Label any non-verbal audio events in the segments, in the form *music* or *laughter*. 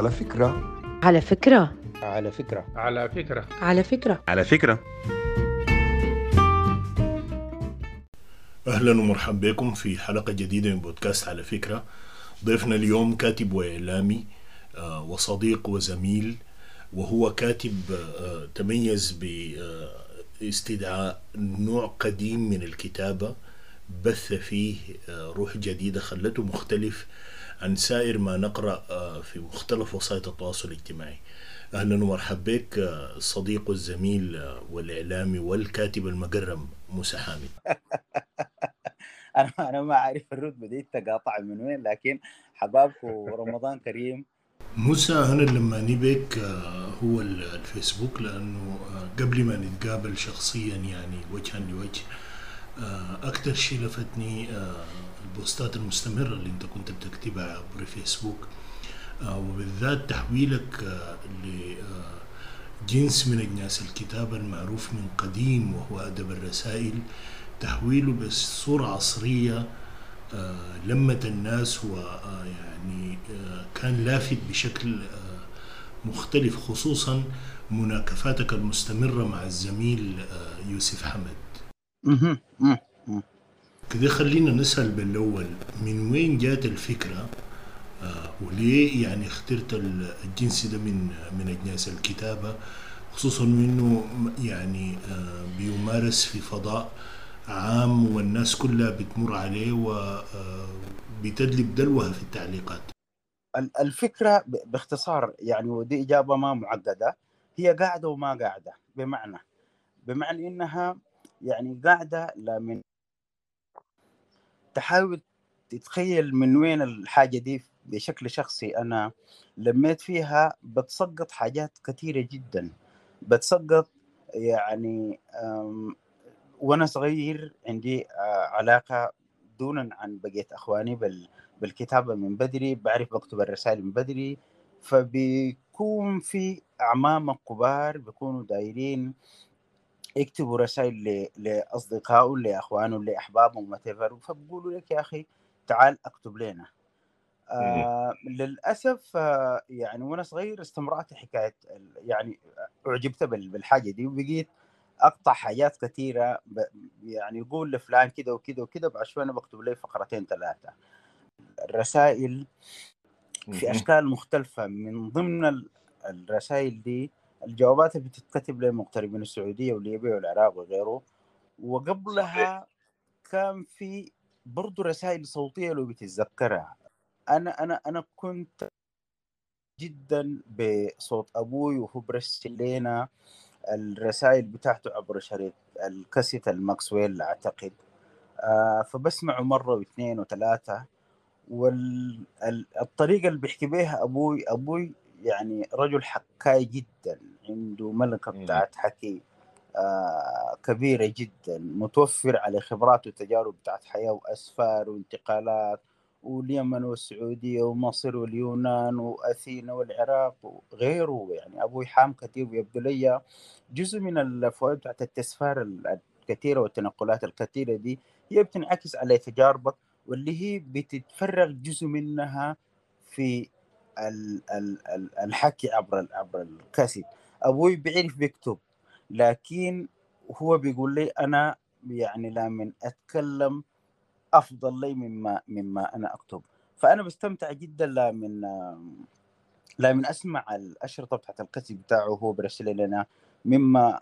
على فكرة. على فكرة. على فكرة. على فكرة. على فكرة. على فكرة. أهلا ومرحبا بكم في حلقة جديدة من بودكاست على فكرة. ضيفنا اليوم كاتب وإعلامي آه، وصديق وزميل وهو كاتب آه، تميز باستدعاء نوع قديم من الكتابة بث فيه آه، روح جديدة خلته مختلف عن سائر ما نقرأ آه، في مختلف وسائل التواصل الاجتماعي. أهلا ومرحبا بك آه، الصديق والزميل آه، والإعلامي والكاتب المقرم موسى حامد. *laughs* أنا أنا ما أعرف الرتبه دي تقاطع من وين لكن حبابكم رمضان كريم. موسى أنا لما نبيك آه، هو ال- الفيسبوك لأنه آه، قبل ما نتقابل شخصيا يعني وجها لوجه آه، أكثر شيء لفتني آه، البوستات المستمرة اللي أنت كنت بتكتبها عبر فيسبوك آه، وبالذات تحويلك آه، لجنس من أجناس الكتابة المعروف من قديم وهو أدب الرسائل تحويله بصورة عصرية آه، لمت الناس ويعني كان لافت بشكل آه، مختلف خصوصا مناكفاتك المستمرة مع الزميل آه، يوسف حمد. كده خلينا نسأل بالأول من وين جات الفكرة؟ آه، وليه يعني اخترت ال- الجنس ده من من أجناس الكتابة؟ خصوصا إنه يعني آه، بيمارس في فضاء عام والناس كلها بتمر عليه وبتدلب دلوها في التعليقات. ال- الفكرة ب- باختصار يعني ودي إجابة ما معقده هي قاعدة وما قاعدة. بمعنى بمعنى إنها يعني قاعدة لا من تحاول تتخيل من وين الحاجة دي بشكل شخصي. أنا لميت فيها بتسقط حاجات كثيرة جدا. بتسقط يعني وأنا صغير عندي آه، علاقة دونا عن بقية أخواني بال بالكتابة من بدري بعرف بكتب الرسائل من بدري. فبيكون في اعمام كبار بيكونوا دايرين يكتبوا رسائل ل- لاصدقائهم لاخوانهم لأحبابهم whatever. فبقولوا لك يا أخي تعال اكتب لنا. آه للأسف آه يعني وأنا صغير استمرأت حكاية يعني أعجبت بال- بالحاجة دي وبقيت أقطع حاجات كثيرة. ب- يعني يقول لفلان كده وكده وكده بعد شوية أنا بكتب له فقرتين ثلاثة. الرسائل في أشكال مختلفة. من ضمن ال- الرسائل دي الجوابات اللي بتتكتب لمغتربين السعودية وليبيا والعراق وغيره. وقبلها كان في برضو رسائل صوتية لو بتتذكرها. أنا أنا أنا كنت جدا بصوت أبوي وهو برسل لنا الرسائل بتاعته عبر شريط الكاسيت الماكسويل أعتقد. آه فبسمعه مرة واثنين وثلاثة. والطريقة اللي بيحكي بيها أبوي أبوي يعني رجل حكاي جدا عنده ملكه. بتاعت حكي آه كبيرة جدا متوفر على خبرات وتجارب بتاعت حياة وأسفار وانتقالات واليمن والسعودية ومصر واليونان وأثينا والعراق وغيره يعني أبوي حام كثير ويبدو لي جزء من الفوائد بتاعت التسفار الكثيرة والتنقلات الكثيرة دي هي بتنعكس على تجاربك واللي هي بتتفرغ جزء منها في الحكي عبر عبر الكاسيت. أبوي بيعرف بيكتب لكن هو بيقول لي أنا يعني لمن أتكلم أفضل لي مما مما أنا أكتب. فأنا بستمتع جدا لمن لمن أسمع الاشرطه بتاعت الكتب بتاعه هو برسل لنا مما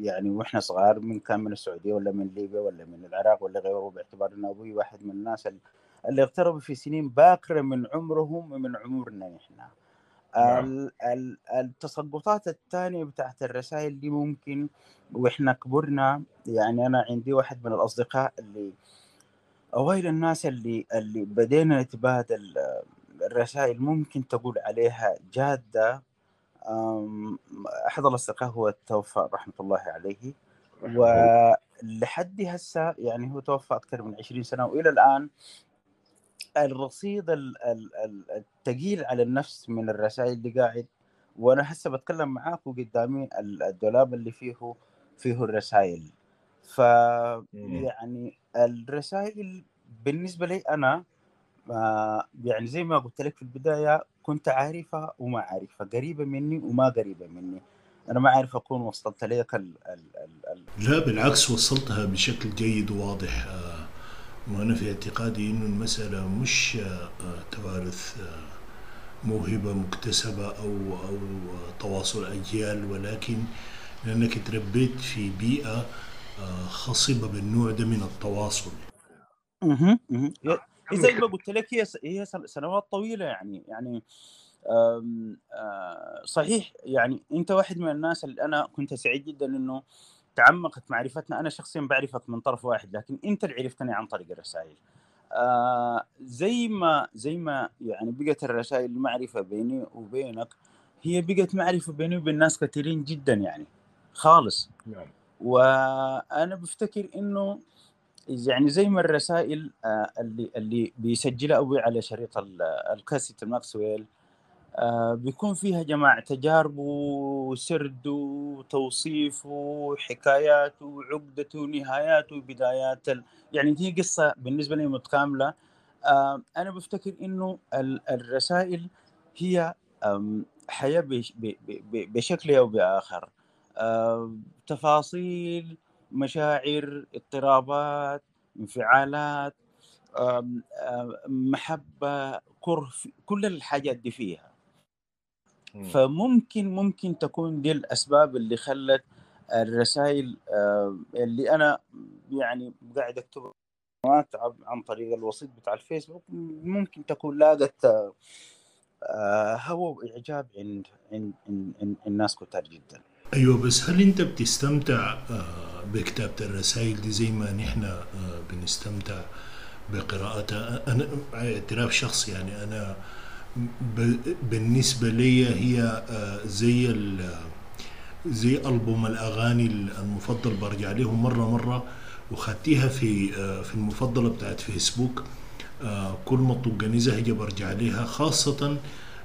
يعني وإحنا صغار من كان من السعودية ولا من ليبيا ولا من العراق ولا غيره باعتبار إن أبوي واحد من الناس ال- اللي اغتربوا في سنين باكرة من عمرهم ومن عمرنا نحن. نعم. ال- ال- التسقطات الثانية بتاعت الرسائل دي ممكن وإحنا كبرنا يعني أنا عندي واحد من الأصدقاء اللي أوائل الناس اللي اللي بدينا نتبادل الرسائل ممكن تقول عليها جادة. أم، أحد الأصدقاء هو توفى رحمة الله عليه. ولحد هسه يعني هو توفى أكثر من 20 سنة وإلى الآن الرصيد ال- ال- ال- الثقيل على النفس من الرسائل اللي قاعد وأنا هسه بتكلم معاك وقدامي ال- الدولاب اللي فيه فيه الرسائل. ف يعني الرسائل بالنسبة لي أنا آه، يعني زي ما قلت لك في البداية كنت عارفها وما عارفها. قريبة مني وما قريبة مني. أنا ما عارف أكون وصلت لك ال ال ال ال لا بالعكس وصلتها بشكل جيد وواضح آه، وأنا في اعتقادي إنه المسألة مش آه، توارث آه، موهبة مكتسبة أو أو آه، تواصل أجيال ولكن لأنك تربيت في بيئة خصبة بالنوع ده من التواصل مهم، مهم. هي زي ما قلت لك هي هي سن- سنوات طويلة يعني يعني صحيح يعني أنت واحد من الناس اللي أنا كنت سعيد جدا إنه تعمقت معرفتنا. أنا شخصيا بعرفك من طرف واحد لكن أنت اللي عرفتني عن طريق الرسائل. آه زي ما زي ما يعني بقت الرسائل معرفه بيني وبينك هي بقت معرفة بيني وبين ناس كثيرين جدا يعني خالص. نعم. وأنا بفتكر إنه يعني زي ما الرسائل آه، اللي اللي بيسجلها أبوي على شريط ال- الكاسيت الماكسويل آه، بيكون فيها جماعة تجاربه وسرده وتوصيفه وحكاياته وعقدته ونهاياته وبدايات. يعني هي قصة بالنسبة لي متكاملة آه، أنا بفتكر إنه ال- الرسائل هي حياة بشكل أو بآخر آه، تفاصيل مشاعر اضطرابات انفعالات محبة كره كل الحاجات دي فيها. فممكن ممكن تكون دي الأسباب اللي خلت الرسائل آه، اللي أنا يعني قاعد أكتبها عن طريق الوسيط بتاع الفيسبوك ممكن تكون لاقت آه، آه، هوى وإعجاب عند عند عند- الناس كتار جدا. أيوة بس هل أنت بتستمتع بكتابة الرسائل دي زي ما نحن بنستمتع بقراءتها؟ أنا اعتراف شخصي يعني أنا ب- بالنسبة لي هي آه، زي زي ألبوم الأغاني المفضل برجع لهم مرة مرة وخدتيها في آه، في المفضلة بتاعت فيسبوك. آه، كل ما طق زهجة برجع لها خاصة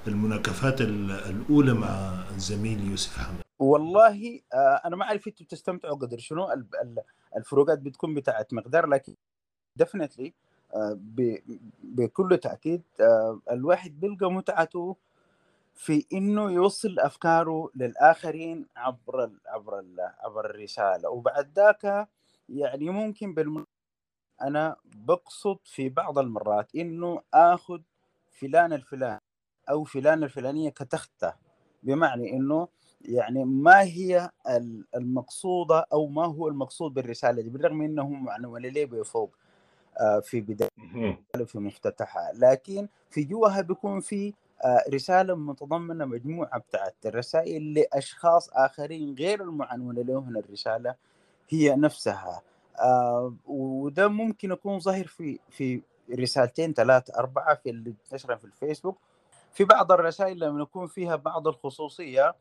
المناكفات ال- الأولى مع الزميل يوسف حمد. والله أنا ما أعرف أنتوا بتستمتعوا قدر شنو ال- ال- الفروقات بتكون بتاعت مقدار لكن ديفنتلي بكل تأكيد آه، الواحد بيلقى متعته في إنه يوصل أفكاره للآخرين عبر ال عبر ال عبر الرسالة. وبعد ذاك يعني ممكن بالم... أنا بقصد في بعض المرات إنه آخذ فلان الفلاني أو فلان الفلانية كتخته. بمعنى إنه يعني ما هي ال- المقصودة أو ما هو المقصود بالرسالة دي بالرغم انهم معنون ليه بفوق آه، في بداية مهم. في مفتتحها. لكن في جواها بيكون في آه، رسالة متضمنة مجموعة بتاعت الرسائل لأشخاص آخرين غير المعنونة لهم الرسالة هي نفسها. آه، وده ممكن يكون ظاهر في في رسالتين ثلاثة أربعة في اللي انتشرا في الفيسبوك. في بعض الرسائل لما يكون فيها بعض الخصوصية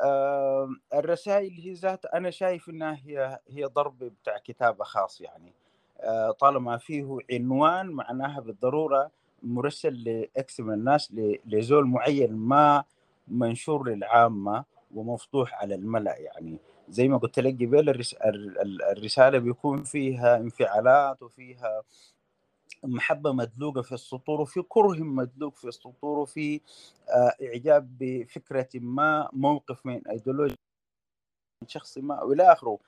آه، الرسائل هي ذات أنا شايف إنها هي هي ضرب بتاع كتابة خاص يعني. آه، طالما فيه عنوان معناها بالضرورة مرسل لإكس من الناس لزول معين ما منشور للعامة ومفتوح على الملأ. يعني زي ما قلت لك قبل الرس- ال- ال- الرسالة بيكون فيها انفعالات وفيها محبة مدلوقة في السطور وفي كره مدلوق في السطور وفي آه، إعجاب بفكرة ما موقف من أيديولوجيا شخص ما وإلى آخره.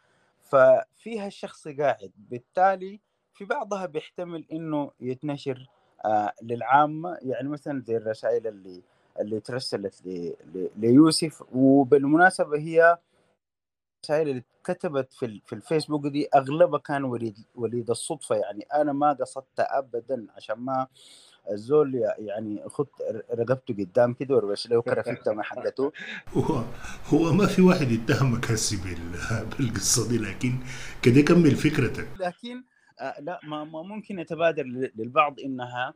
ففيها الشخص قاعد بالتالي في بعضها بيحتمل إنه يتنشر آه للعامة يعني مثلا زي الرسائل اللي اللي ترسلت ل- ل- ليوسف وبالمناسبة هي الرسائل اللي كتبت في في الفيسبوك دي أغلبها كان وليد وليد الصدفة يعني أنا ما قصدت ابدا عشان ما الزول يعني خد رقبته قدام كده وربش له كرفتة ما حقته. هو هو ما في واحد يتهمك هسي بال- بالقصة دي لكن كده كمل فكرتك. لكن آه، لا ما, ممكن يتبادر للبعض إنها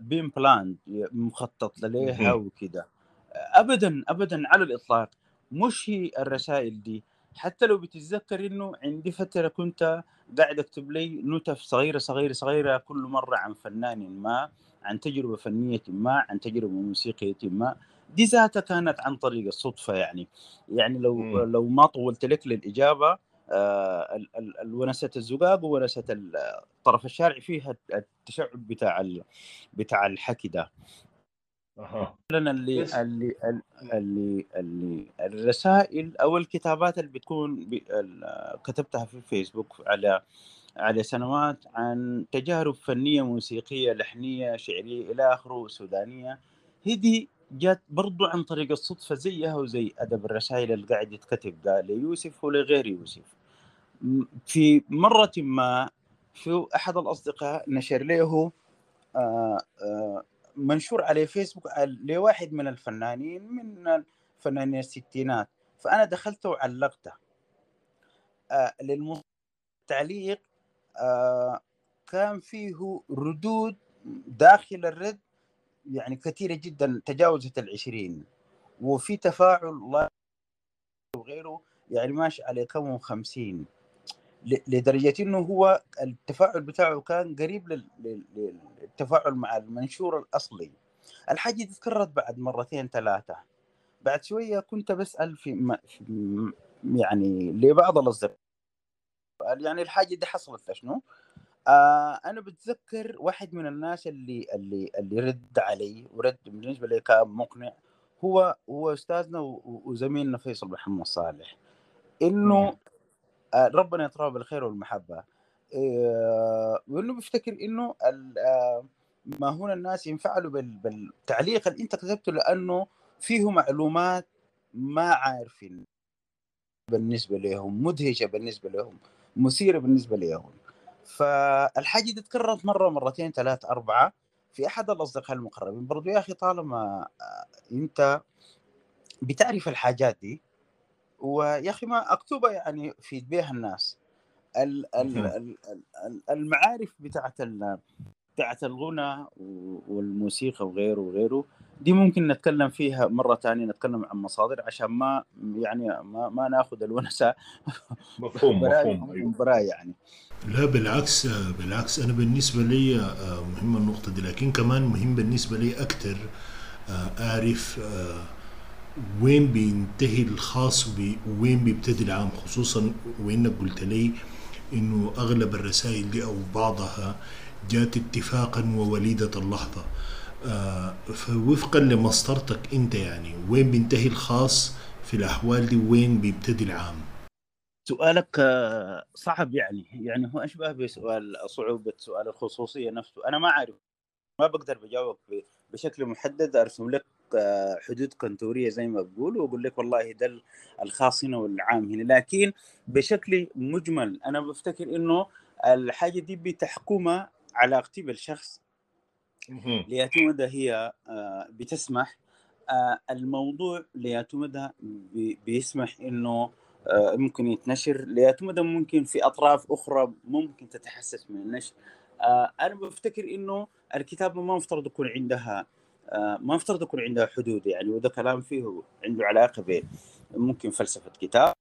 بين بلاند مخطط لها. وكده. ابدا ابدا على الإطلاق. مش هي الرسائل دي. حتى لو بتتذكر إنه عندي فترة كنت قاعد أكتب لي نتف صغيرة صغيرة صغيرة كل مرة عن فنان ما عن تجربة فنية ما عن تجربة موسيقية ما. دي ذاتها كانت عن طريق الصدفة يعني. يعني لو مم. لو ما طولت لك للإجابة آه، ال- ال- الونسه الزقاق وونسة ال- الطرف الشارع فيها التشعب بتاع بتاع الحكي ده. أها. مثلا اللي بس. اللي اللي اللي الرسائل أو الكتابات اللي بتكون كتبتها في فيسبوك على على سنوات عن تجارب فنية موسيقية لحنية شعرية إلى آخره سودانية. هي دي جات برضو عن طريق الصدفة زيها وزي أدب الرسائل اللي قاعد يتكتب ده ليوسف ولغير يوسف. في مرة ما في أحد الأصدقاء نشر له آه، آه، منشور على فيسبوك لواحد من الفنانين من فنانين الستينات فأنا دخلت وعلقته. آه، للتعليق آه، كان فيه ردود داخل الرد يعني كثيرة جدا تجاوزت العشرين. وفي تفاعل وغيره يعني ماشي على كم وخمسين ل- لدرجة إنه هو التفاعل بتاعه كان قريب لل- لل- للتفاعل مع المنشور الأصلي. الحاجة دي تكررت بعد مرتين ثلاثة. بعد شوية كنت بسأل في, م... في يعني لبعض الأصدقاء. يعني الحاجة دي حصلت شنو؟ آه أنا بتذكر واحد من الناس اللي اللي اللي رد علي ورد بالنسبة لي كان مقنع. هو هو و- وزميلنا فيصل محمد صالح. آه، ربنا يطراه بالخير والمحبة. آه، وإنه بيفتكر إنه آه، ما هنا الناس ينفعلوا بال- بالتعليق اللي أنت كتبته لأنه فيه معلومات ما عارفين بالنسبة لهم مدهشة بالنسبة لهم مثيرة بالنسبة لهم. فالحاجة دي تكررت مرة مرتين ثلاث أربعة في أحد الأصدقاء المقربين. برضو يا أخي طالما آه، أنت بتعرف الحاجات دي ويا أخي ما اكتبها يعني في بيها الناس. ال- ال- مهم. ال- ال- المعارف بتاعت ال- بتاعت الغنى والموسيقى وغيره وغيره دي ممكن نتكلم فيها مرة ثانية نتكلم عن مصادر عشان ما يعني ما, ما ناخذ الونسة *laughs* مفهوم مفهوم أيوه. براي يعني. لا بالعكس بالعكس أنا بالنسبة لي آه، مهمه النقطة دي لكن كمان مهم بالنسبة لي أكثر أعرف آه، وين بينتهي الخاص وين بيبتدي العام خصوصا وانك قلت لي إنه أغلب الرسائل دي أو بعضها جات اتفاقا ووليدة اللحظة. آه، فوفقا لمسطرتك أنت يعني وين بينتهي الخاص في الأحوال دي؟ وين بيبتدي العام؟ سؤالك آه، صعب يعني. يعني هو أشبه بسؤال صعوبة سؤال الخصوصية نفسه. أنا ما أعرف ما بقدر بجاوبك بشكل محدد أرسم لك حدود كنتوريه زي ما بقول وأقول لك والله ده ال- الخاص هنا والعام هنا. لكن بشكل مجمل أنا بفتكر إنه الحاجة دي بتحكمها علاقتي بالشخص مهم. ليتمدى هي آه، بتسمح آه، الموضوع ليتمدى بي- بيسمح إنه آه، ممكن يتنشر. ليتمدى ممكن في أطراف أخرى ممكن تتحسس من النشر. أنا بفتكر إنه الكتابة ما مفترض يكون عندها ما مفترض يكون عندها حدود يعني وده كلام فيه عنده علاقة ب ممكن فلسفة كتاب.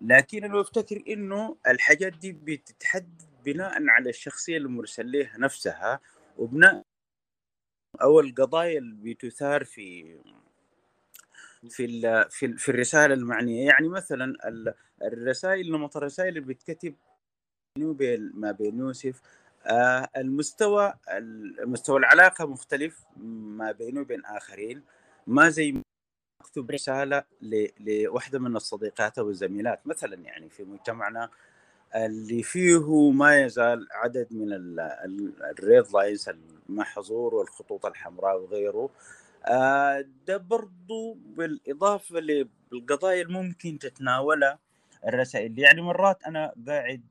لكن أنا بفتكر إنه الحاجات دي بتتحدد بناء على الشخصية المرسل لها نفسها وبناء أو القضايا اللي بتثار في في في, في الرسالة المعنية. يعني مثلا ال- الرسائل نمط الرسائل اللي بتكتب ما بين يوسف آه المستوى المستوى العلاقة مختلف ما بينه وبين آخرين. ما زي اكتب رسالة لواحده من الصديقات أو الزميلات. مثلا يعني في مجتمعنا اللي فيه ما يزال عدد من ال- ال- ال red lines المحظور والخطوط الحمراء وغيره. آه، ده برضو بالإضافة للقضايا اللي ممكن تتناولها الرسائل. يعني مرات أنا قاعد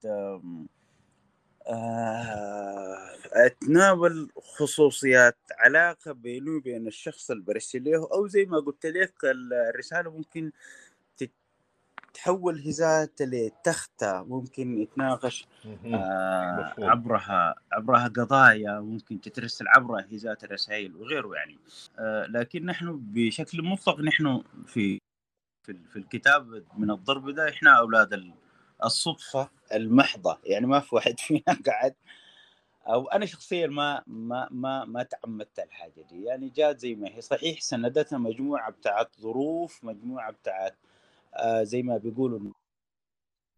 آه، أتناول خصوصيات علاقة بيني وبين الشخص اللي برسل له أو زي ما قلت لك الرسالة ممكن تتحول هزات لتختة ممكن يتناقش. آه،. عبرها عبرها قضايا ممكن تترسل عبرها هزات الرسائل وغيره يعني آه، لكن نحن بشكل مطلق نحن في في, في الكتاب من الضرب ده إحنا أولاد ال- الصدفة المحضة يعني ما في واحد *laughs* فينا قاعد. أو أنا شخصيا ما ما ما ما تعمدت الحاجة دي يعني جات زي ما هي. صحيح سندتها مجموعة بتاعت ظروف مجموعة بتاعت آه زي ما بيقولوا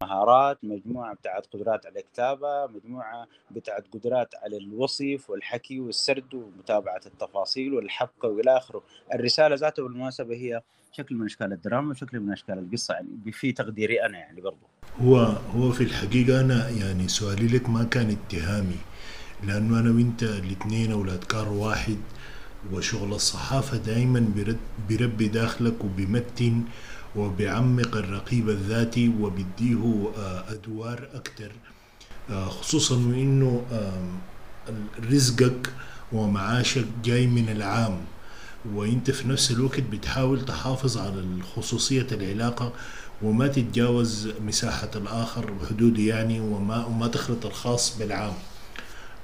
مهارات مجموعة بتاعت قدرات على الكتابة مجموعة بتاعت قدرات على الوصف والحكي والسرد ومتابعة التفاصيل والحبكة وإلى آخره. الرسالة ذاتها بالمناسبة هي شكل من أشكال الدراما وشكل من أشكال القصة يعني في تقديري أنا يعني برضه هو هو في الحقيقة أنا يعني سؤالي لك ما كان اتهامي لأنه أنا وأنت الاثنين أولاد كار واحد وشغل الصحافة دائما بربي داخلك وبيمتن وبيعمق الرقيب الذاتي وبيديه آه، أدوار أكتر. آه، خصوصا وإنه آم، رزقك ومعاشك جاي من العام. وإنت في نفس الوقت بتحاول تحافظ على خصوصية العلاقة وما تتجاوز مساحة الآخر وحدود يعني وما وما تخلط الخاص بالعام.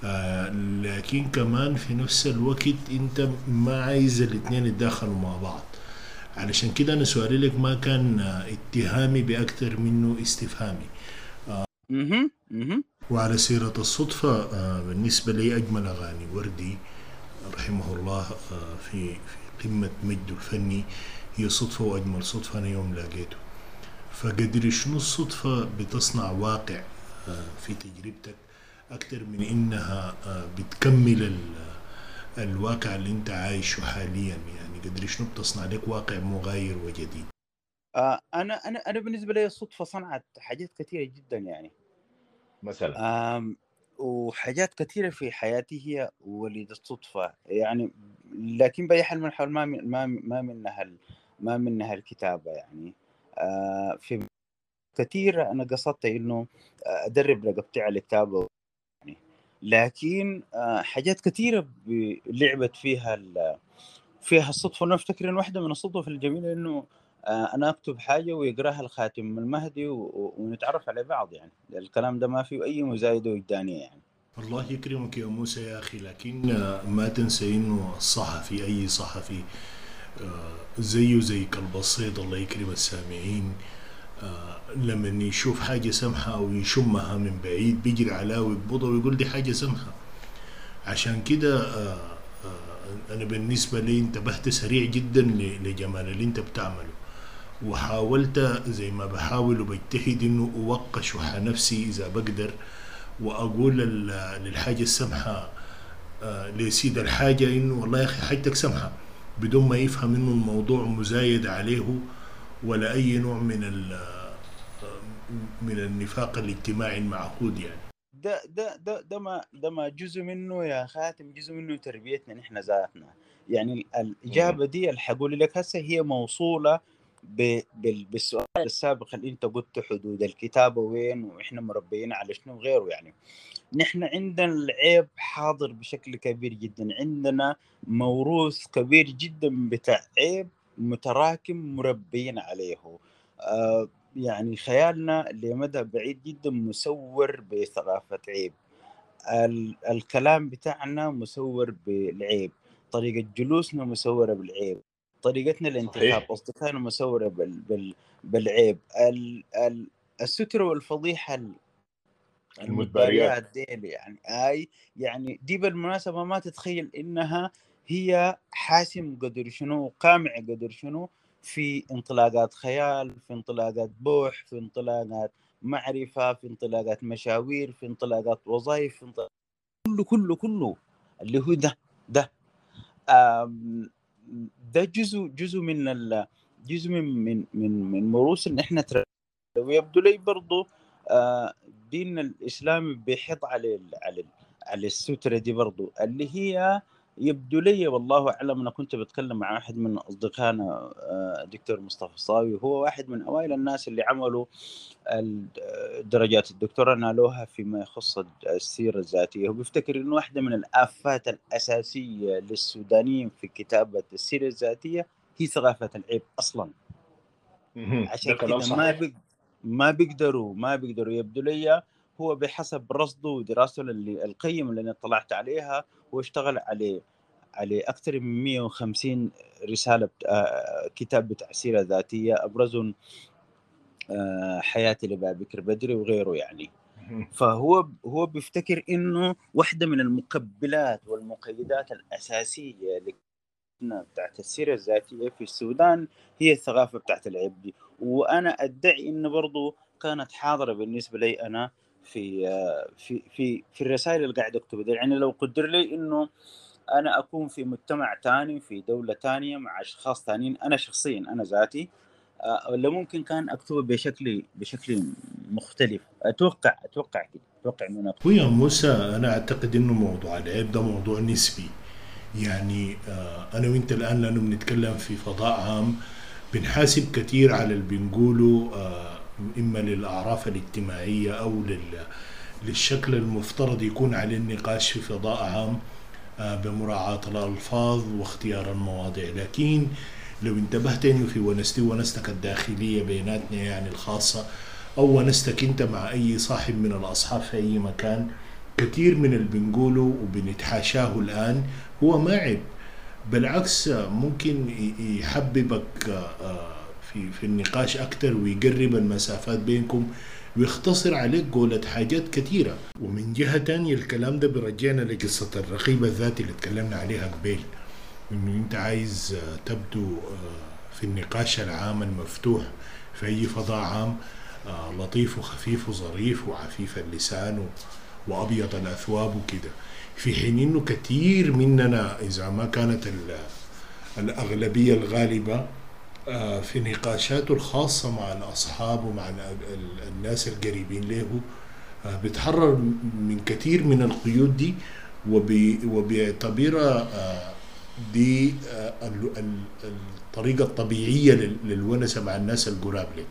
آه لكن كمان في نفس الوقت إنت ما عايز الاثنين يتداخلوا مع بعض. علشان كده أنا سؤالي لك ما كان آه، اتهامي بأكثر منه استفهامي. أها وعلى سيرة الصدفة آه، بالنسبة لي أجمل أغاني وردي رحمه الله آه، في في قمة مجده الفني هي صدفة وأجمل صدفة أنا يوم لقيته. فقدر شنو الصدفة بتصنع واقع آه، في تجربتك أكثر من إنها آه، بتكمل ال- الواقع اللي أنت عايشه حاليا يعني؟ قدر شنو بتصنع لك واقع مغاير وجديد؟ آه أنا أنا أنا بالنسبة لي الصدفه صنعت حاجات كثيرة جدا يعني. مثلا. آم وحاجات كثيرة في حياتي هي وليده صدفه يعني لكن بأي حال من الأحوال ما من ما ما منها ال- ما منها الكتابة يعني. آه في كثير أنا قصدت إنه أدرب رقبتي على الكتابة يعني. لكن آه حاجات كثيرة ب- لعبت فيها ال- فيها الصدفه أنا أفتكر إن واحدة من الصدف الجميلة إنه آه، أنا أكتب حاجة ويقراها الخاتم المهدي ونتعرف على بعض يعني. الكلام ده ما فيه أي مزايدة وجدانية يعني. الله يكرمك يا موسى يا أخي لكن آه، ما تنسى إنه الصحفي أي صحفي آه، زيه زي كلب الصيد الله يكرم السامعين لما يشوف حاجة سمحة أو يشمها من بعيد بيجري عليها ويقبضها ويقول دي حاجة سمحة. عشان كده أنا بالنسبة لي انتبهت سريع جدا لجمال اللي أنت بتعمله. وحاولت زي ما بحاول وبجتهد إنه أوقع شح نفسي إذا بقدر وأقول لل- للحاجة السمحة آه، لسيد الحاجة إنه والله يا أخي حاجتك سمحة بدون ما يفهم إنه الموضوع مزايد عليه ولا أي نوع من آه، من النفاق الاجتماعي المعقود يعني. ده ده ده ده ما ده ما جزء منه يا خاتم جزء منه تربيتنا نحن ذاتنا. يعني الإجابة دي اللي حقول لك هسه هي موصولة بالسؤال السابق اللي انت قلت حدود الكتابه وين وإحنا مربيين على شنو وغيره يعني. نحن عندنا العيب حاضر بشكل كبير جدا. عندنا موروث كبير جدا بتاع عيب متراكم مربيين عليه. آه يعني خيالنا لمدى بعيد جدا مسور بثقافة عيب. ال- الكلام بتاعنا مسور بالعيب. طريقة جلوسنا مسورة بالعيب. طريقتنا الانتخاب. أصدقائنا مسورة بال بال بالعيب. ال ال الستر والفضيحة ال- المدبريات. المدبريات ديل يعني آي يعني دي بالمناسبة ما تتخيل إنها هي حاسم قدر شنو قامع قدر شنو في انطلاقات خيال في انطلاقات بوح في انطلاقات معرفة في انطلاقات مشاوير في انطلاقات وظائف في انطلاقات كله كله كله اللي هو ده ده. ده جزء جزء من ال جزء من من من, من موروث ان إحنا تر... ويبدو لي برضو آه، دين الاسلامي بيحط على على على السترة دي برضو اللي هي يبدو لي والله أعلم أنا كنت بتكلم مع واحد من أصدقائنا آه، دكتور مصطفى الصاوي وهو واحد من أوائل الناس اللي عملوا درجات الدكتوراه نالوها فيما يخص السيرة الذاتية وبيفتكر إنه واحدة من الآفات الأساسية للسودانيين في كتابة السيرة الذاتية هي ثقافة العيب أصلا. عشان كده. ما بيقدروا ما بيقدروا يبدو لي هو بحسب رصده ودراسته اللي القيم اللي أنا اطلعت عليها هو اشتغل عليه على أكثر من 150 رسالة. آه، كتاب بتاع سيره ذاتية أبرزهم آه، حياتي لباب بكر بدري وغيره يعني. فهو هو بيفتكر إنه واحدة من المقبلات والمقيدات الأساسية بتاعت السيره الذاتيه في السودان هي الثقافة بتاعت العيب دي وأنا أدعي إنه برضو كانت حاضرة بالنسبة لي أنا في في في في الرسائل اللي قاعد أكتبها يعني لو قدر لي إنه أنا أكون في مجتمع ثاني في دولة ثانية مع أشخاص ثانيين أنا شخصيا أنا ذاتي آه، ولا ممكن كان أكتبه بشكل بشكل مختلف. أتوقع أتوقع كده أتوقع إنه ويا موسى أنا أعتقد إنه موضوع العيب ده موضوع نسبي. يعني آه، أنا وأنت الآن لأنه بنتكلم في فضاء عام بنحاسب كثير على اللي بنقوله آه، إما للأعراف الاجتماعية أو للشكل المفترض يكون عليه النقاش في فضاء عام بمراعاة الألفاظ واختيار المواضيع. لكن لو انتبهت إنه في ونستي ونستك الداخلية بيناتنا يعني الخاصة أو ونستك أنت مع أي صاحب من الأصحاب في أي مكان كثير من اللي بنقوله وبنتحاشاه الآن هو ما عيب. بالعكس ممكن يحببك آه، في في النقاش أكثر ويقرب المسافات بينكم ويختصر عليك قولة حاجات كثيرة. ومن جهة تانية الكلام ده بيرجعنا لقصة الرقيبة الذاتي اللي اتكلمنا عليها قبل إنه أنت عايز تبدو آه، في النقاش العام المفتوح في أي فضاء عام آه، لطيف وخفيف وظريف وعفيف اللسان وأبيض الأثواب وكده. في حين إنه كثير مننا إذا ما كانت الأغلبية الغالبة آه، في نقاشاته الخاصة مع الأصحاب ومع الناس القريبين له. بتحرر من كثير من القيود دي وبيعتبرها دي آه، الطريقة الطبيعية للونسة مع الناس القراب لك.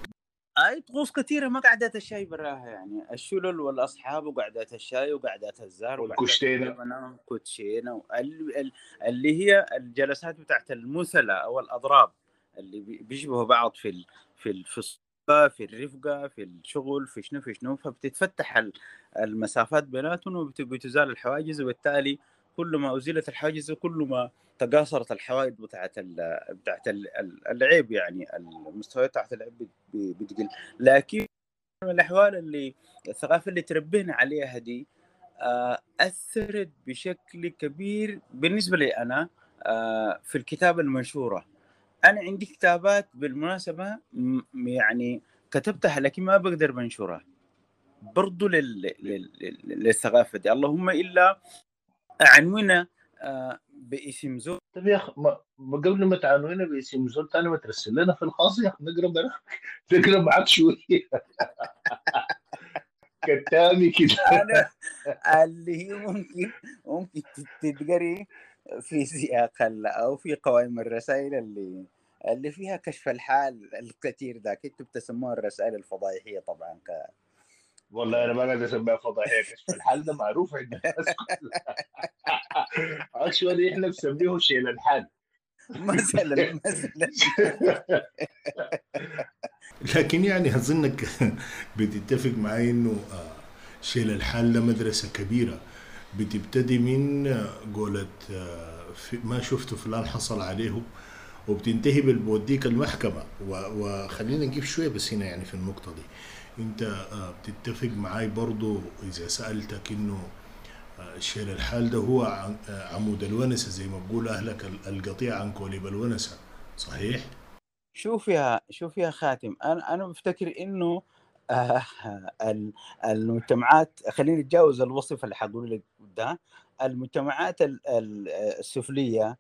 اي طقوس كثيرة ما قعدات الشاي براها يعني الشلل والأصحاب وقعدات الشاي وقعدات الزهر والكشتينه كوتشينه اللي هي الجلسات بتاعت المثلى أو الأضراب. اللي بيشبهوا بعض في في في في الرفقة في الشغل في شنو في شنو فبتتفتح المسافات بيناتهم وبتزال الحواجز وبالتالي كل ما أزيلت الحاجز كل ما تقاصرت الحوائط بتاعت بتاعت العيب يعني المستويات بتاعت العيب بتقل. لكن من الأحوال اللي الثقافة اللي تربينا عليها دي آه، أثرت بشكل كبير بالنسبة لي أنا آه، في الكتابة المنشورة. أنا عندي كتابات بالمناسبة يعني كتبتها لكن ما بقدر منشورها. برضو للثقافة دي. اللهم إلا عنونا آه، باسم زول. طيب يا أخي ما قبل ما تعنونا باسم زول ثاني ما ترسل لنا في الخاص يا أخي نقرأ *laughs* نقرأ معك شوية *laughs* كتامي كده. اللي هي ممكن ممكن تتقري في سياق أو في قوائم الرسائل اللي اللي فيها كشف الحال الكثير ذاك أنتم بتسموها الرسائل الفضائحيه طبعا ك والله أنا ما قاعد أسميها فضائحيه كشف الحال ده معروف عند الناس كلها. *laughs* اكشولي إحنا بنسميه شيل الحال. *laughs* مثلا مثلا. *laughs* لكن يعني أظنك بتتفق معي إنه آه، شيل الحال ده مدرسة كبيرة. بتبتدي من قولة آه، ما شفت فلان حصل عليه وبتنتهي بالبوديك المحكمة. وخلينا نجيب شوية بس هنا يعني في النقطة دي. انت آه، بتتفق معاي برضو إذا سألتك إنه آه، شيل الحال ده هو آه، عمود الونسة زي ما بقول أهلك القطيع عن كوليب الونسة. صحيح؟ شوف يا شوف يا خاتم أنا أنا بفتكر إنه المجتمعات خليني أتجاوز الوصف اللي حقول لك ده. المجتمعات السفلية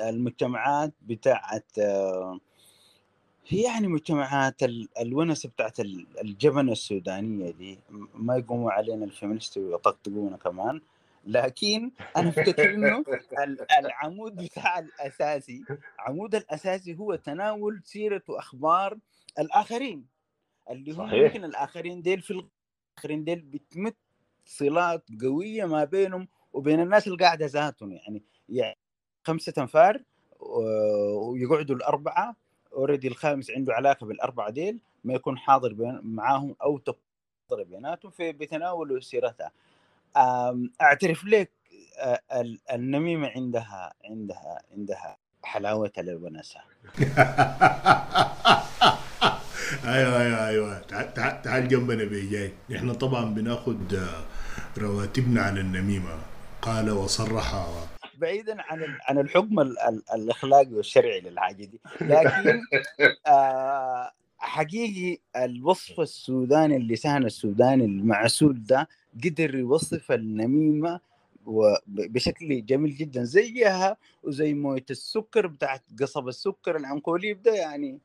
المجتمعات بتاعت هي يعني مجتمعات الونس بتاعت الجبنة السودانية دي ما يقوموا علينا ال feminist ويطقطقونا كمان لكن أنا أفتكر إنه العمود بتاع الأساسي عمود الأساسي هو تناول سيرة وأخبار الآخرين اللي هم يمكن الآخرين ديل في الآخرين ديل بتمت صلات قوية ما بينهم وبين الناس اللي قاعدة ذاتهم يعني يعني خمسة أنفار ويقعدوا الأربعة. اوريدي الخامس عنده علاقة بالأربعة ديل ما يكون حاضر معاهم أو تحضر بيناتهم في بتناول سيرتها أعترف لك النميمة عندها عندها عندها حلاوة للونسة. *laughs* أيوه أيوه أيوه. تعال تعال جنبنا بيجاي إحنا طبعا بناخد رواتبنا على النميمة. قال وصرح بعيدا عن عن الحكم الإخلاقي والشرعي للحاجة دي. لكن *laughs* آه حقيقي الوصف السوداني اللسان السوداني المعسول ده قدر يوصف النميمة بشكل جميل جدا. زيها وزي موية السكر بتاعت قصب السكر العنكوليب ده يعني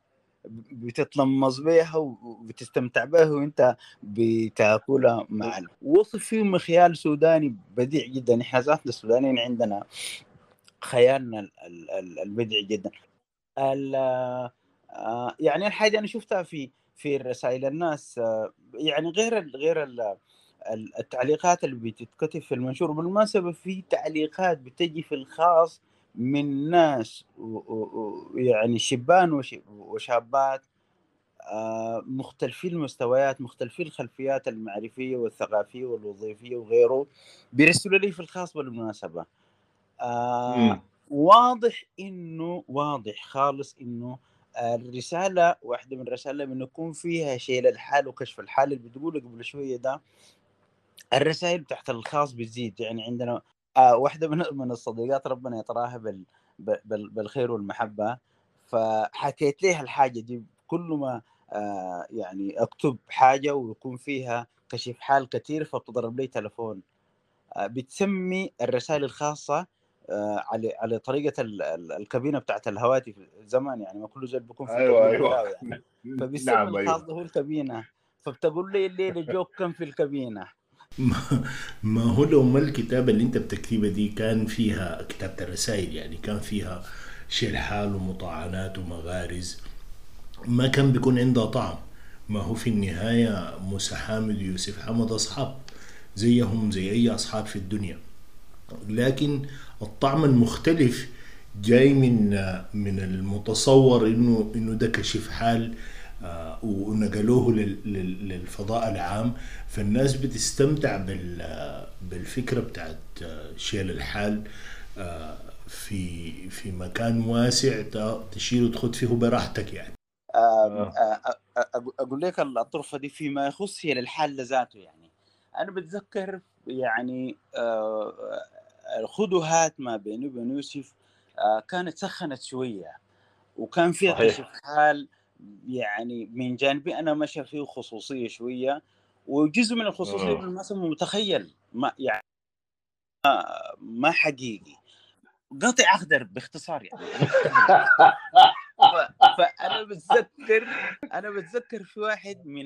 بتتلمظ بيها وبتستمتع بها وانت بتاكلها مع وصف فيه مخيال سوداني بديع جدا. إحنا ذاتنا السودانيين عندنا خيالنا البديع جدا. يعني الحاجة أنا شفتها في في رسائل الناس يعني غير غير التعليقات اللي بتتكتب في المنشور. بالمناسبة في تعليقات بتجي في الخاص من ناس يعني شبان وشابات آه، مختلفي المستويات مختلفي الخلفيات المعرفية والثقافية والوظيفية وغيره بيرسلوا لي في الخاص بالمناسبة. آه واضح إنه واضح خالص إنه الرسالة واحدة من الرسائل من يكون فيها شيء للحال وكشف الحال اللي بتقوله قبل شوية ده الرسائل تحت الخاص بتزيد. يعني عندنا آه واحدة من من الصديقات ربنا يطراها بال بال بالخير والمحبة. فحكيت لها الحاجة دي كل ما آه يعني أكتب حاجة ويكون فيها كشف حال كثير فبتضرب لي تلفون. آه بتسمي الرسائل الخاصة على على طريقة الكابينة بتاعت الهواتف زمان يعني ما كل زول بيكون في أيوه أيوه. يعني. *laughs* فبيسمي نعم الخاص أيوة. هو الكابينة. فبتقول لي الليلة *laughs* جوك كم في الكابينة. ما هو لو ما الكتابة اللي انت بتكتبها دي كان فيها كتابة الرسائل يعني كان فيها شرحال ومطاعنات ومغارز ما كان بيكون عندها طعم. ما هو في النهاية موسى حامد ويوسف حمد أصحاب زيهم زي أي أصحاب في الدنيا. لكن الطعم المختلف جاي من من المتصور انه إنه ده كشف حال ونقلوه للفضاء العام فالناس بتستمتع بالفكرة بتاعت آه، شيل الحال آه، في في مكان واسع تشيل وتخد فيه براحتك يعني. أقول لك الطرفه دي فيما يخص هي للحال ذاته يعني. أنا بتذكر يعني الخدوهات ما بيني وبين يوسف كانت سخنت شوية وكان فيها كشف حال يعني من جانبي أنا مشى فيه خصوصية شوية وجزء من الخصوصية بالمناسبه متخيل ما يعني ما حقيقي. قطع أخضر باختصار يعني. فانا بتذكر أنا بتذكر في واحد من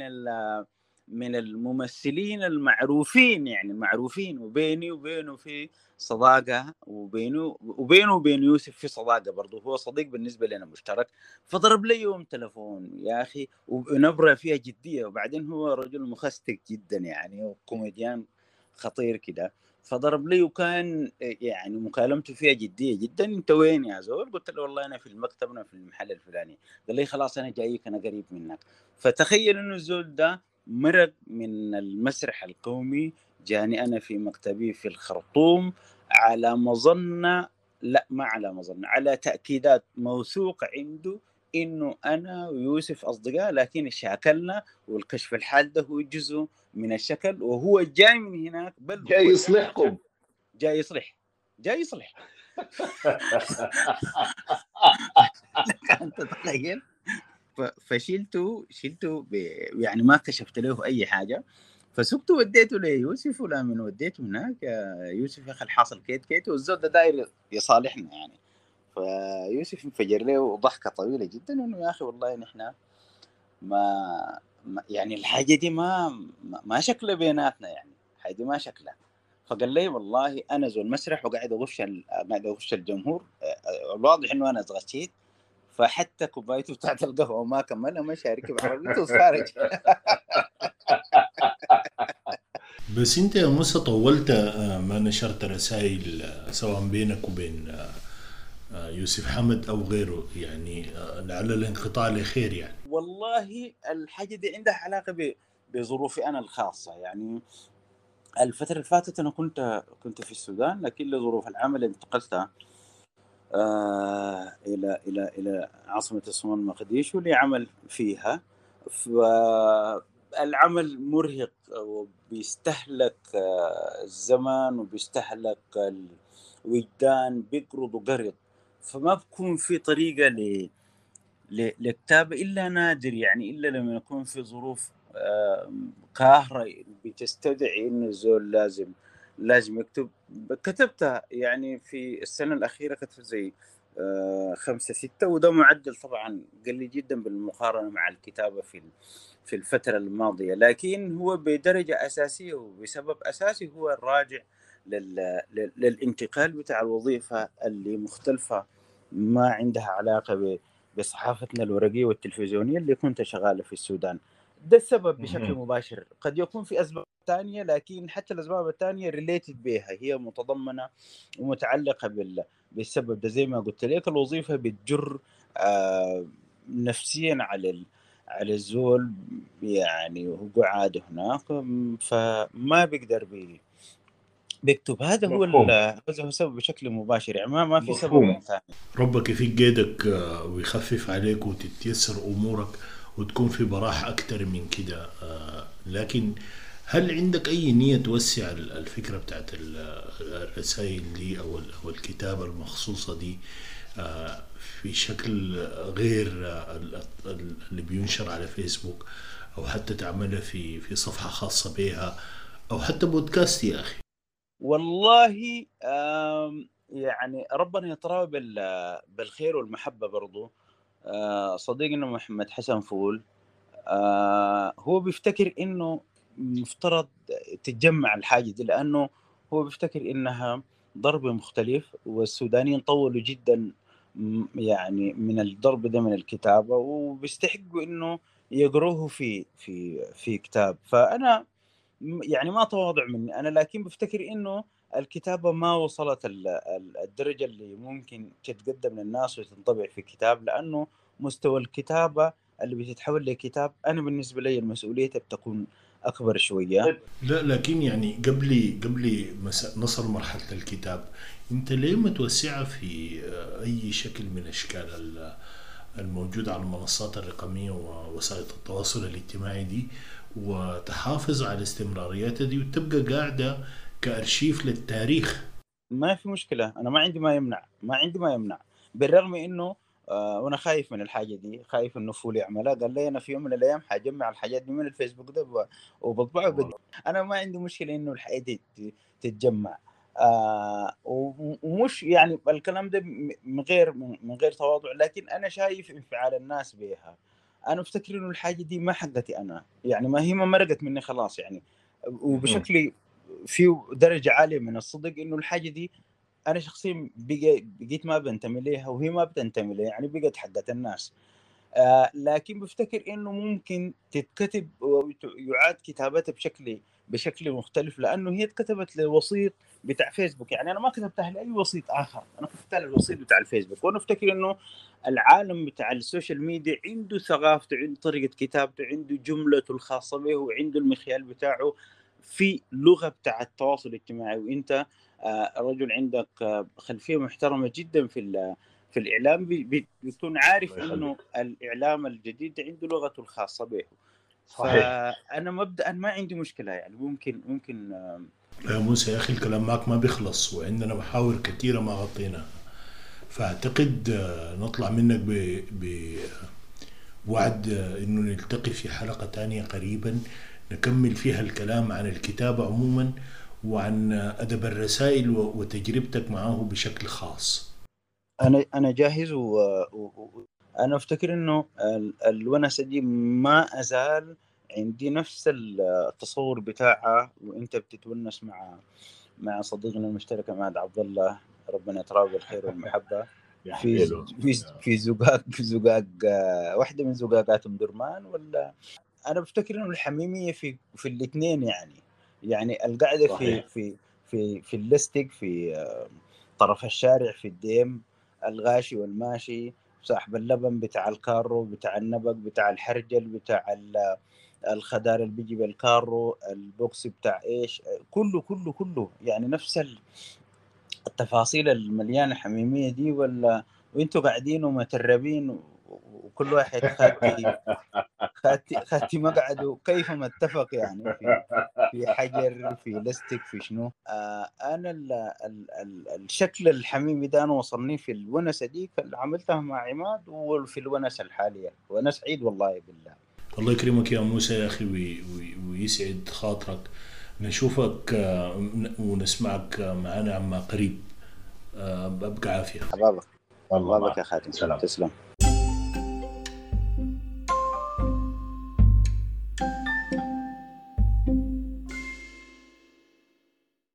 من الممثلين المعروفين يعني معروفين وبيني وبينه في صداقة وبينه وبينه وبين يوسف في صداقة برضه هو صديق بالنسبة لنا مشترك فضرب لي يوم تلفون يا أخي ونبرة فيها جدية وبعدين هو رجل مخستك جدا يعني وكوميديان خطير كده فضرب لي وكان يعني مكالمته فيها جدية جدا أنت وين يا زول؟ قلت له والله أنا في المكتب أنا في المحل الفلاني قال لي خلاص أنا جايك أنا قريب منك فتخيل إنه الزول ده مرق من المسرح القومي جاني أنا في مكتبي في الخرطوم على مظنة لا ما على مظنة على تأكيدات موثوق عنده إنه أنا ويوسف أصدقاء لكن شاكلنا والكشف الحال ده هو جزء من الشكل وهو جاي من هناك بل جاي يصلحكم. جاي يصلح جاي يصلح. *laughs* *laughs* أنت تخيل؟ فشلته شلته يعني ما كشفت له أي حاجة. فسكت وديته ليوسف ولا من وديته هناك يوسف يا أخي الحاصل كيت كيت والزول ده داير يصالحنا يعني. فيوسف انفجر له ضحكة طويلة جدا إنه يا أخي والله نحن ما, ما يعني الحاجة دي ما ما شكلها بيناتنا يعني. الحاجة دي ما شكلها. فقال لي والله أنا زول مسرح وقاعد أغش قاعد أغش الجمهور. الواضح إنه أنا اتغشيت. فحتى كوبايته بتاعت القهوة ما كملها مشى ركب عربيته وخارج. *laughs* بس انت يا موسى طولت آه، ما نشرت رسائل آه، سواء بينك وبين آه، يوسف حمد أو غيره يعني لعل الانقطاع لخير يعني. والله الحاجة دي عندها علاقة بظروفي أنا الخاصة. يعني الفترة اللي فاتت أنا كنت كنت في السودان لكن لظروف العمل انتقلت آه إلى إلى إلى عاصمة الصومال مقديشو لعمل فيها. فالعمل مرهق وبيستهلك آه، الزمن وبيستهلك الوجدان بيقرض وقرض. فما بكون في طريقة ل لكتابه إلا نادر يعني إلا لما يكون في ظروف قاهرة بتستدعي إنه الزول لازم لازم يكتب كتبتها يعني في السنة الأخيرة كتبت زي آه، خمسة ستة وده معدل طبعا قليل جدا بالمقارنة مع الكتابة في في الفترة الماضية. لكن هو بدرجة أساسية وبسبب أساسي هو الراجع للانتقال بتاع الوظيفة اللي مختلفة ما عندها علاقة بصحافتنا الورقية والتلفزيونية اللي كنت شغالة في السودان. ده السبب بشكل مباشر. قد يكون في أسباب ثانية لكن حتى الأسباب الثانية ريليتد بها. هي متضمنة ومتعلقة بال بالسبب ده. زي ما قلت لك الوظيفة بتجر آه نفسيا على ال... على الزول يعني وقعاده هناك فما بيقدر بي بيكتب. هذا هو هذا هو السبب بشكل مباشر. يعني ما ما في سبب ثاني. ربك يفيد قيدك آه، ويخفف عليك وتتيسر أمورك. وتكون في براح أكثر من كده. آه، لكن هل عندك أي نية توسع الفكرة بتاعت الرسائل دي أو الكتابة المخصوصة دي آه، في شكل غير اللي بينشر على فيسبوك أو حتى تعملها في في صفحة خاصة بها أو حتى بودكاست يا أخي؟ والله يعني ربنا يطرى بالخير والمحبة برضو. صديقنا محمد حسن فول آه، هو بيفتكر إنه مفترض تتجمع الحاجة دي لأنه هو بيفتكر إنها ضرب مختلف والسودانيين طولوا جدا يعني من الضرب ده من الكتابة وبيستحقوا إنه يقروه في في في كتاب. فأنا يعني ما تواضع مني. أنا لكن بفتكر إنه الكتابة ما وصلت الدرجة اللي ممكن تتقدم للناس وتنطبع في كتاب لأنه مستوى الكتابة اللي بتتحول لكتاب أنا بالنسبة لي المسؤولية بتكون أكبر شوية. لا لكن يعني قبل قبل نصل مرحلة الكتاب أنت ليه ما توسعها في أي شكل من أشكال الموجودة على المنصات الرقمية ووسائل التواصل الاجتماعي دي وتحافظ على استمرارياتها دي وتبقى قاعدة كأرشيف للتاريخ. ما في مشكلة أنا ما عندي ما يمنع ما عندي ما يمنع. بالرغم إنه آه وأنا خايف من الحاجة دي خايف إنه فول يعملها. قال لي أنا في يوم من الأيام حجمع الحاجات دي من الفيسبوك ده وبطبعه أنا ما عندي مشكلة إنه الحاجة دي تتجمع. آه ومش يعني الكلام ده من غير من غير تواضع. لكن أنا شايف انفعال الناس بها أنا أفتكر إنه الحاجة دي ما حقتي أنا. يعني ما هي ما مرقت مني خلاص يعني. وبشكل في درجة عالية من الصدق إنه الحاجة دي أنا شخصيا بقيت ما بنتمي ليها وهي ما بتنتمي ليها يعني بقت حقت الناس. آه لكن بفتكر إنه ممكن تتكتب ويعاد كتابتها بشكل بشكل مختلف لأنه هي اتكتبت لوسيط بتاع فيسبوك يعني أنا ما كتبتها لأي وسيط آخر أنا كتبتها للوسيط بتاع الفيسبوك. وأنا أفتكر إنه العالم بتاع ال social media عنده ثقافته عنده طريقة كتابته عنده جملته الخاصة به وعنده المخيال بتاعه. في لغة بتاع التواصل الاجتماعي وإنت آه، رجل عندك آه، خلفية محترمة جدا في في الإعلام بيكون عارف إنه الإعلام الجديد عنده لغته الخاصة به. صحيح. فأنا مبدئا ما عندي مشكلة يعني ممكن ممكن يا موسى يا أخي الكلام معك ما بيخلص وعندنا محاور كثيره ما غطيناها. فأعتقد آه، نطلع منك ب بوعد إنه نلتقي في حلقة ثانية قريبا. نكمل فيها الكلام عن الكتابة عموما وعن أدب الرسائل وتجربتك معه بشكل خاص. أنا أنا جاهز وأنا و... أفتكر إنه الونسة دي ما أزال عندي نفس التصور بتاعها وأنت بتتونس مع مع صديقنا المشترك عماد عبد الله ربنا يتراوى بالخير والمحبة. في في في زقاق في زقاق واحدة من زقاقات أم درمان ولا أنا بفتكر إنه الحميمية في في الاثنين يعني. يعني القعده في في في في اللستق في طرف الشارع في الديم الغاشي والماشي صاحب اللبن بتاع الكارو بتاع النبق بتاع الحرجل بتاع الخدار اللي بيجي بالكارو البوكس بتاع إيش كله كله كله. يعني نفس التفاصيل المليانة حميميه دي ولا وانتوا قاعدين ومتربين وكل واحد خاتي خاتي خاتي مقعده كيفما اتفق يعني في في حجر في لاستيك في شنو. آه أنا ال ال ال الشكل الحميمي ده أنا وصلني في الونسه دي اللي عملتها مع عماد وفي الونسه الحالية. وأنا سعيد والله بالله. الله يكرمك يا موسى يا أخي وي- وي- ويسعد خاطرك. نشوفك آه، ونسمعك معنا عما قريب. آه، بأبقى عافية. حبابك. والله. حبابك يا خاتم. سلام. تسلم.